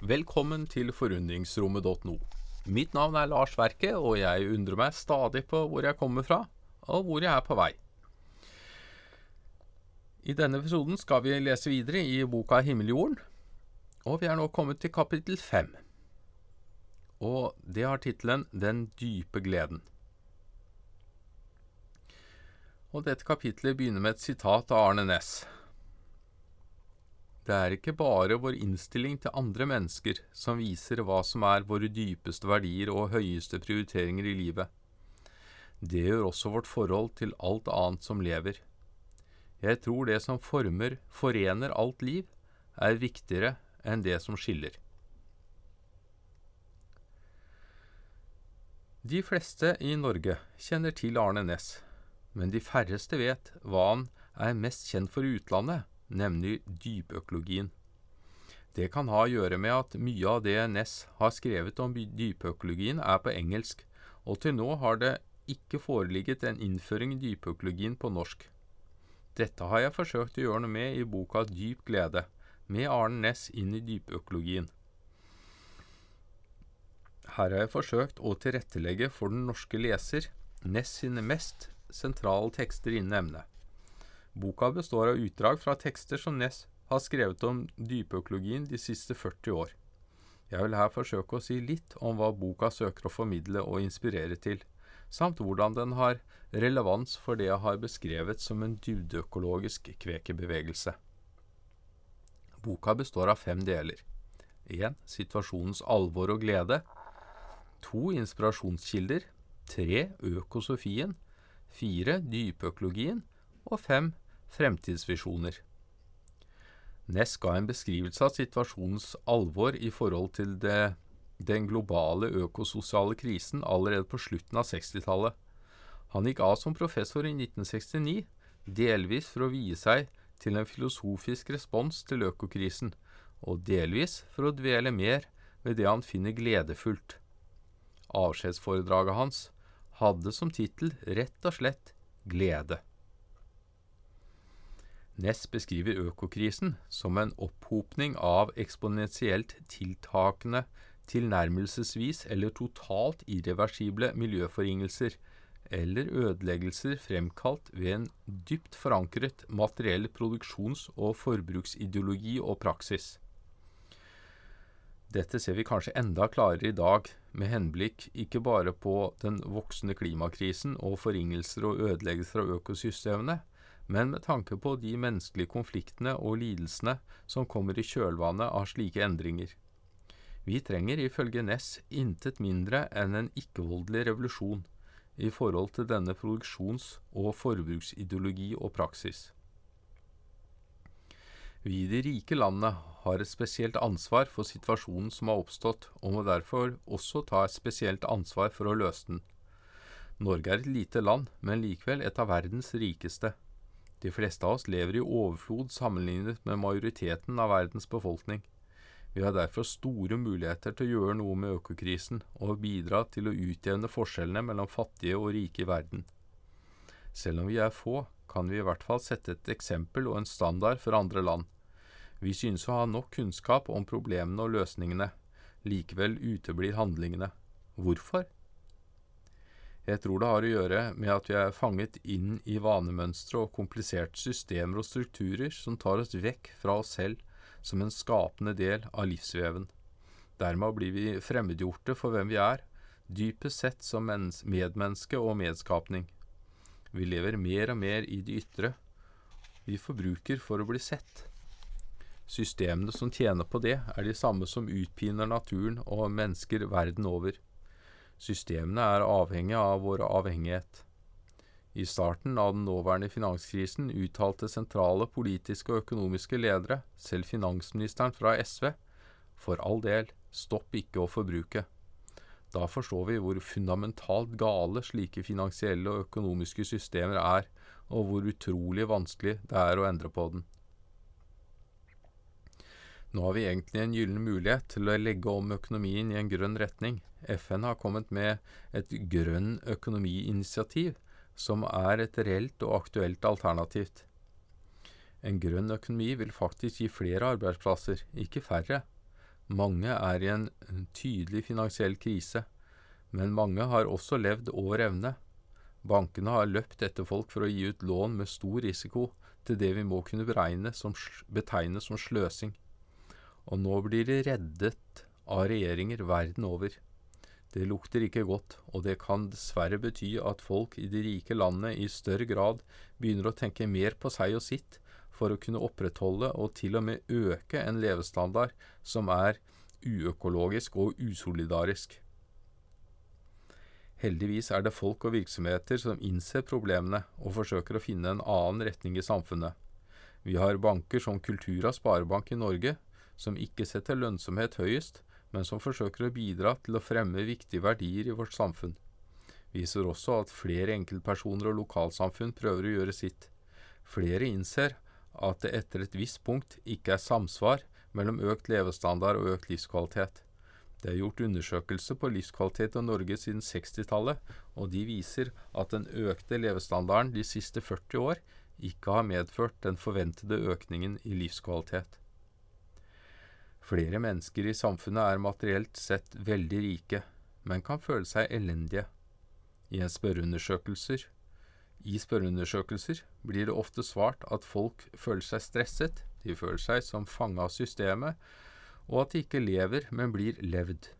Velkommen til forundringsrommet.no. Mitt navn er Lars Verke, og jeg undrer meg stadig på hvor jeg kommer fra, og hvor jeg er på vei. I denne episoden skal vi lese videre i boka Himmeljorden, og vi er nå kommet til kapittel fem. Og det har tittelen Den dype gleden. Og dette kapitlet begynner med et sitat av Arne Næss. Det er ikke bare vår innstilling til andre mennesker som viser hva som er våre dypeste verdier og høyeste prioriteringer i livet. Det gjør også vårt forhold til alt annet som lever. Jeg tror det som former, forener alt liv, er viktigere enn det som skiller. De fleste i Norge kjenner til Arne Næss, men de færreste vet hva han er mest kjent for i utlandet, nemlig dypøkologien. Det kan ha å gjøre med at mye av det Ness har skrevet om dypøkologien er på engelsk, og til nå har det ikke foreligget en innføring i dypøkologien på norsk. Dette har jeg forsøkt å gjøre noe med i boka Dyp glede, med Arne Næss inn i dypøkologien. Her har jeg forsøkt å tilrettelegge for den norske leser Ness sine mest sentrale tekster innen emnet. Boka består av utdrag fra tekster som Ness har skrevet om dypøkologien de siste 40 år. Jeg vil her forsøke å si litt om hva boka søker å formidle og inspirere til, samt hvordan den har relevans for det jeg har beskrevet som en dybdeøkologisk kvekebevegelse. Boka består av fem deler. 1. Situasjonens alvor og glede. 2. Inspirasjonskilder. 3. Økosofien. 4. Dypøkologien og fem fremtidsvisjoner. Ness ga en beskrivelse av situasjonens alvor i forhold til det, den globale økososiale krisen allerede på slutten av 60-tallet. Han gikk av som professor i 1969, delvis for å vie seg til en filosofisk respons til økokrisen, og delvis for å dvele mer ved det han finner gledefullt. Avskjedsforedraget hans hadde som tittel rett og slett Glede. Ness beskriver økokrisen som en opphopning av eksponentielt tiltakende, tilnærmelsesvis eller totalt irreversible miljøforringelser eller ødeleggelser fremkalt ved en dypt forankret materiell produksjons- og forbruksideologi og praksis. Dette ser vi kanskje enda klarere i dag, med henblikk ikke bare på den voksende klimakrisen og forringelser og ødeleggelser av økosystemene, men med tanke på de menneskelige konfliktene og lidelsene som kommer i kjølvannet av slike endringer. Vi trenger ifølge Ness intet mindre enn en ikke-voldelig revolusjon i forhold til denne produksjons- og forbruksideologi og praksis. Vi i de rike landene har et spesielt ansvar for situasjonen som har oppstått, og må derfor også ta et spesielt ansvar for å løse den. Norge er et lite land, men likevel et av verdens rikeste. De fleste av oss lever i overflod sammenlignet med majoriteten av verdens befolkning. Vi har derfor store muligheter til å gjøre noe med økokrisen og bidra til å utjevne forskjellene mellom fattige og rike i verden. Selv om vi er få, kan vi i hvert fall sette et eksempel og en standard for andre land. Vi synes å ha nok kunnskap om problemene og løsningene. Likevel uteblir handlingene. Hvorfor? Jeg tror det har å gjøre med at vi er fanget inn i vanemønstre og kompliserte systemer og strukturer som tar oss vekk fra oss selv som en skapende del av livsveven. Dermed blir vi fremmedgjorte for hvem vi er, dypest sett som medmenneske og medskapning. Vi lever mer og mer i det ytre. Vi forbruker for å bli sett. Systemene som tjener på det, er de samme som utpiner naturen og mennesker verden over. Systemene er avhengige av vår avhengighet. I starten av den nåværende finanskrisen uttalte sentrale politiske og økonomiske ledere, selv finansministeren fra SV, for all del, stopp ikke å forbruke. Da forstår vi hvor fundamentalt gale slike finansielle og økonomiske systemer er, og hvor utrolig vanskelig det er å endre på den. Nå har vi egentlig en gyllen mulighet til å legge om økonomien i en grønn retning. FN har kommet med et grønn økonomiinitiativ, som er et reelt og aktuelt alternativt. En grønn økonomi vil faktisk gi flere arbeidsplasser, ikke færre. Mange er i en tydelig finansiell krise, men mange har også levd over evne. Bankene har løpt etter folk for å gi ut lån med stor risiko til det vi må kunne som, betegne som sløsing. Og nå blir de reddet av regjeringer verden over. Det lukter ikke godt, og det kan dessverre bety at folk i de rike landene i større grad begynner å tenke mer på seg og sitt for å kunne opprettholde og til og med øke en levestandard som er uøkologisk og usolidarisk. Heldigvis er det folk og virksomheter som innser problemene og forsøker å finne en annen retning i samfunnet. Vi har banker som Kultura Sparebank i Norge, som ikke setter lønnsomhet høyest, men som forsøker å bidra til å fremme viktige verdier i vårt samfunn. Viser også at flere enkeltpersoner og lokalsamfunn prøver å gjøre sitt. Flere innser at det etter et visst punkt ikke er samsvar mellom økt levestandard og økt livskvalitet. Det er gjort undersøkelser på livskvalitet i Norge siden 60-tallet, og de viser at den økte levestandarden de siste 40 år ikke har medført den forventede økningen i livskvalitet. Flere mennesker i samfunnet er materielt sett veldig rike, men kan føle seg elendige. I spørreundersøkelser i spørreundersøkelser blir det ofte svart at folk føler seg stresset, de føler seg som fange av systemet, og at de ikke lever, men blir levd.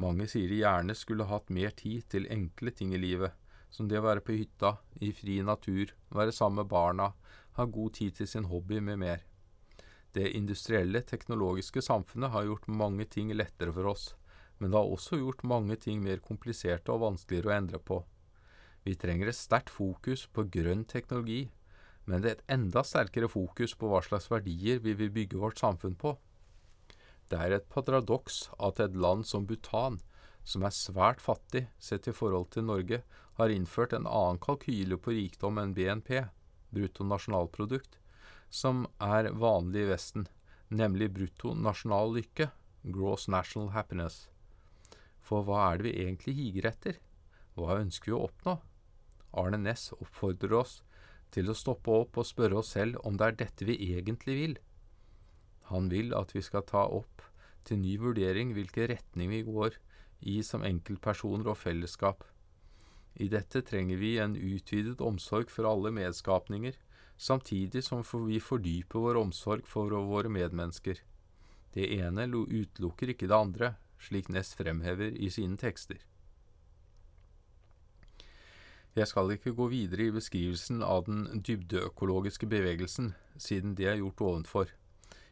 Mange sier de gjerne skulle hatt mer tid til enkle ting i livet, som det å være på hytta, i fri natur, være sammen med barna, ha god tid til sin hobby med mer. Det industrielle, teknologiske samfunnet har gjort mange ting lettere for oss, men det har også gjort mange ting mer kompliserte og vanskeligere å endre på. Vi trenger et sterkt fokus på grønn teknologi, men det er et enda sterkere fokus på hva slags verdier vi vil bygge vårt samfunn på. Det er et paradoks at et land som Bhutan, som er svært fattig sett i forhold til Norge, har innført en annen kalkyle på rikdom enn BNP, brutto nasjonalprodukt, som er vanlig i Vesten, nemlig brutto nasjonal lykke, gross national happiness. For hva er det vi egentlig higer etter? Hva ønsker vi å oppnå? Arne Næss oppfordrer oss til å stoppe opp og spørre oss selv om det er dette vi egentlig vil. Han vil at vi skal ta opp til ny vurdering hvilken retning vi går i som enkeltpersoner og fellesskap. I dette trenger vi en utvidet omsorg for alle medskapninger, samtidig som vi fordyper vår omsorg for våre medmennesker. Det ene utelukker ikke det andre, slik Nest fremhever i sine tekster. Jeg skal ikke gå videre i beskrivelsen av den dybdeøkologiske bevegelsen, siden det er gjort ovenfor.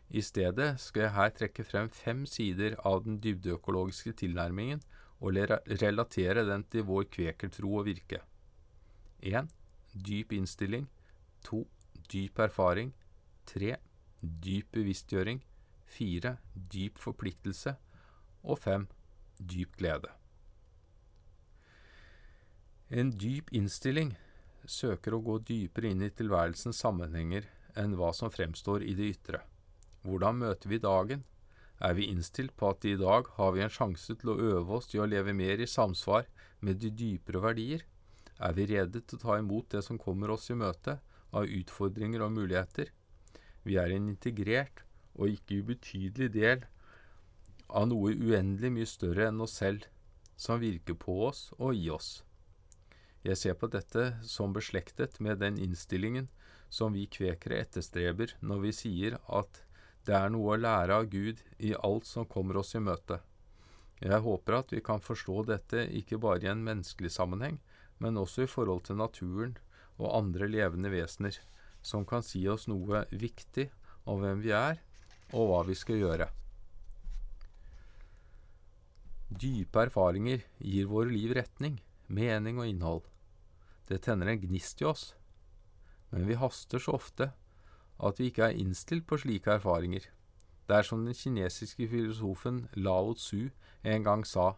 I stedet skal jeg her trekke frem fem sider av den dybdeøkologiske tilnærmingen og relatere den til vår kvekertro og virke. 1. Dyp innstilling. 2. Dyp erfaring. 3. Dyp bevisstgjøring. 4. Dyp forpliktelse. Og 5. Dyp glede. En dyp innstilling søker å gå dypere inn i tilværelsens sammenhenger enn hva som fremstår i det ytre. Hvordan møter vi dagen? Er vi innstilt på at i dag har vi en sjanse til å øve oss til å leve mer i samsvar med de dypere verdier? Er vi rede til å ta imot det som kommer oss i møte av utfordringer og muligheter? Vi er en integrert og ikke ubetydelig del av noe uendelig mye større enn oss selv, som virker på oss og i oss. Jeg ser på dette som beslektet med den innstillingen som vi kvekere etterstreber når vi sier at det er noe å lære av Gud i alt som kommer oss i møte. Jeg håper at vi kan forstå dette ikke bare i en menneskelig sammenheng, men også i forhold til naturen og andre levende vesener, som kan si oss noe viktig om hvem vi er, og hva vi skal gjøre. Dype erfaringer gir våre liv retning, mening og innhold. Det tenner en gnist i oss. Men vi haster så ofte at vi ikke er innstilt på slike erfaringer. Det er som den kinesiske filosofen Lao Tzu en gang sa,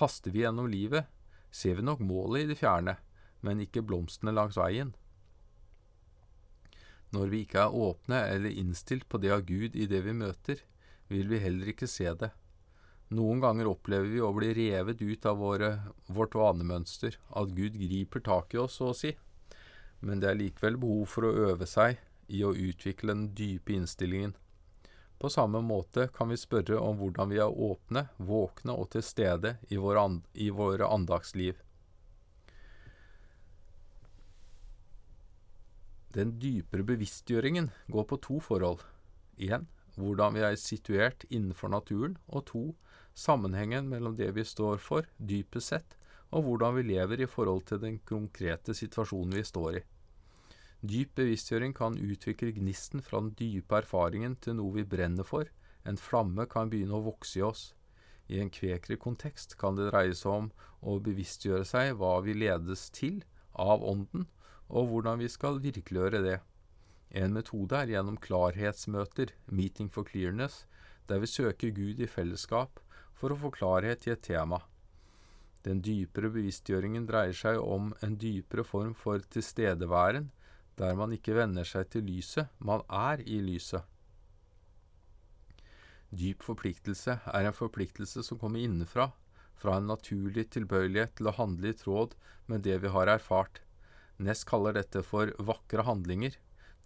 haster vi gjennom livet, ser vi nok målet i det fjerne, men ikke blomstene langs veien. Når vi ikke er åpne eller innstilt på det av Gud i det vi møter, vil vi heller ikke se det. Noen ganger opplever vi å bli revet ut av våre, vårt vanemønster, at Gud griper tak i oss, så å si. Men det er likevel behov for å øve seg i å utvikle den dype innstillingen. På samme måte kan vi spørre om hvordan vi er åpne, våkne og til stede i vår and i våre andagsliv. Den dypere bevisstgjøringen går på to forhold. Én hvordan vi er situert innenfor naturen, og to sammenhengen mellom det vi står for, dypest sett, og hvordan vi lever i forhold til den konkrete situasjonen vi står i. Dyp bevisstgjøring kan utvikle gnisten fra den dype erfaringen til noe vi brenner for. En flamme kan begynne å vokse i oss. I en kvekere kontekst kan det dreie seg om å bevisstgjøre seg hva vi ledes til av Ånden, og hvordan vi skal virkeliggjøre det. En metode er gjennom klarhetsmøter, Meeting for Clearness, der vi søker Gud i fellesskap for å få klarhet i et tema. Den dypere bevisstgjøringen dreier seg om en dypere form for tilstedeværen, der man ikke venner seg til lyset, man er i lyset. Dyp forpliktelse er en forpliktelse som kommer innenfra, fra en naturlig tilbøyelighet til å handle i tråd med det vi har erfart. Ness kaller dette for vakre handlinger,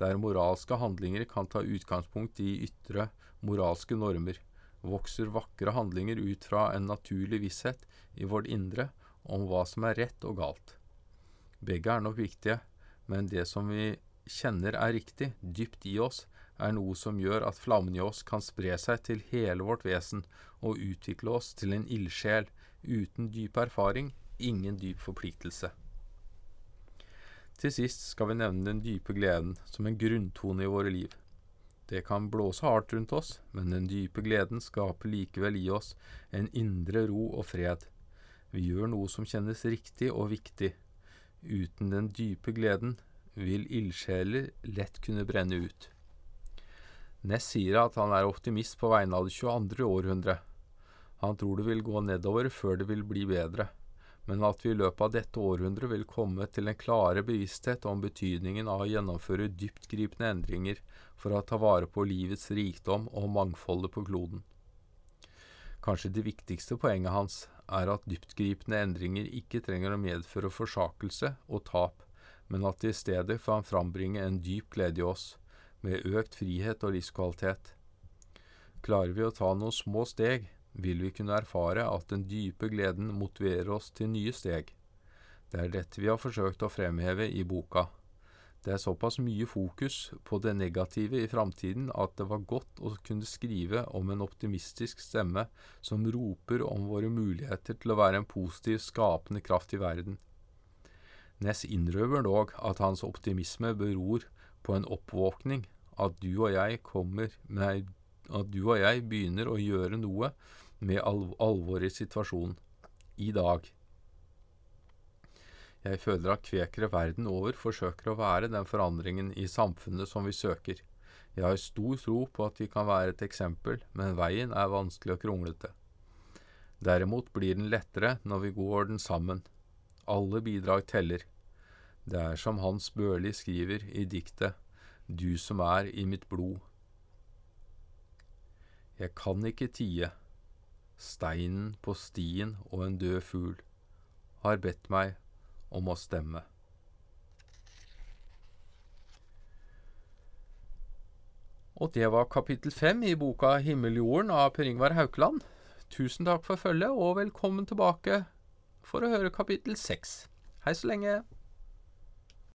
der moralske handlinger kan ta utgangspunkt i ytre moralske normer, vokser vakre handlinger ut fra en naturlig visshet i vårt indre om hva som er rett og galt. Begge er nok viktige, men det som vi kjenner er riktig, dypt i oss, er noe som gjør at flammen i oss kan spre seg til hele vårt vesen og utvikle oss til en ildsjel uten dyp erfaring, ingen dyp forpliktelse. Til sist skal vi nevne den dype gleden som en grunntone i våre liv. Det kan blåse hardt rundt oss, men den dype gleden skaper likevel i oss en indre ro og fred. Vi gjør noe som kjennes riktig og viktig, Uten den dype gleden vil ildsjeler lett kunne brenne ut. Ness sier at han er optimist på vegne av det 22. århundre. Han tror det vil gå nedover før det vil bli bedre, men at vi i løpet av dette århundret vil komme til en klare bevissthet om betydningen av å gjennomføre dyptgripende endringer for å ta vare på livets rikdom og mangfoldet på kloden. Kanskje det viktigste poenget hans er at dyptgripende endringer ikke trenger å medføre forsakelse og tap, men at det i stedet kan frambringe en dyp glede i oss, med økt frihet og livskvalitet. Klarer vi å ta noen små steg, vil vi kunne erfare at den dype gleden motiverer oss til nye steg. Det er dette vi har forsøkt å fremheve i boka. Det er såpass mye fokus på det negative i framtiden at det var godt å kunne skrive om en optimistisk stemme som roper om våre muligheter til å være en positiv, skapende kraft i verden. Ness innrømmer dog at hans optimisme beror på en oppvåkning, at du og jeg kommer nei, at du og jeg begynner å gjøre noe med alvoret i situasjonen. I dag. Jeg føler at kvekere verden over forsøker å være den forandringen i samfunnet som vi søker. Jeg har stor tro på at vi kan være et eksempel, men veien er vanskelig og kronglete. Derimot blir den lettere når vi går den sammen. Alle bidrag teller. Det er som Hans Børli skriver i diktet Du som er i mitt blod. Jeg kan ikke tie. Steinen på stien og en død fugl har bedt meg om å stemme. Og det var kapittel fem i boka Himmeljorden av Per Ingvar Haukeland. Tusen takk for følget, og velkommen tilbake for å høre kapittel seks. Hei så lenge.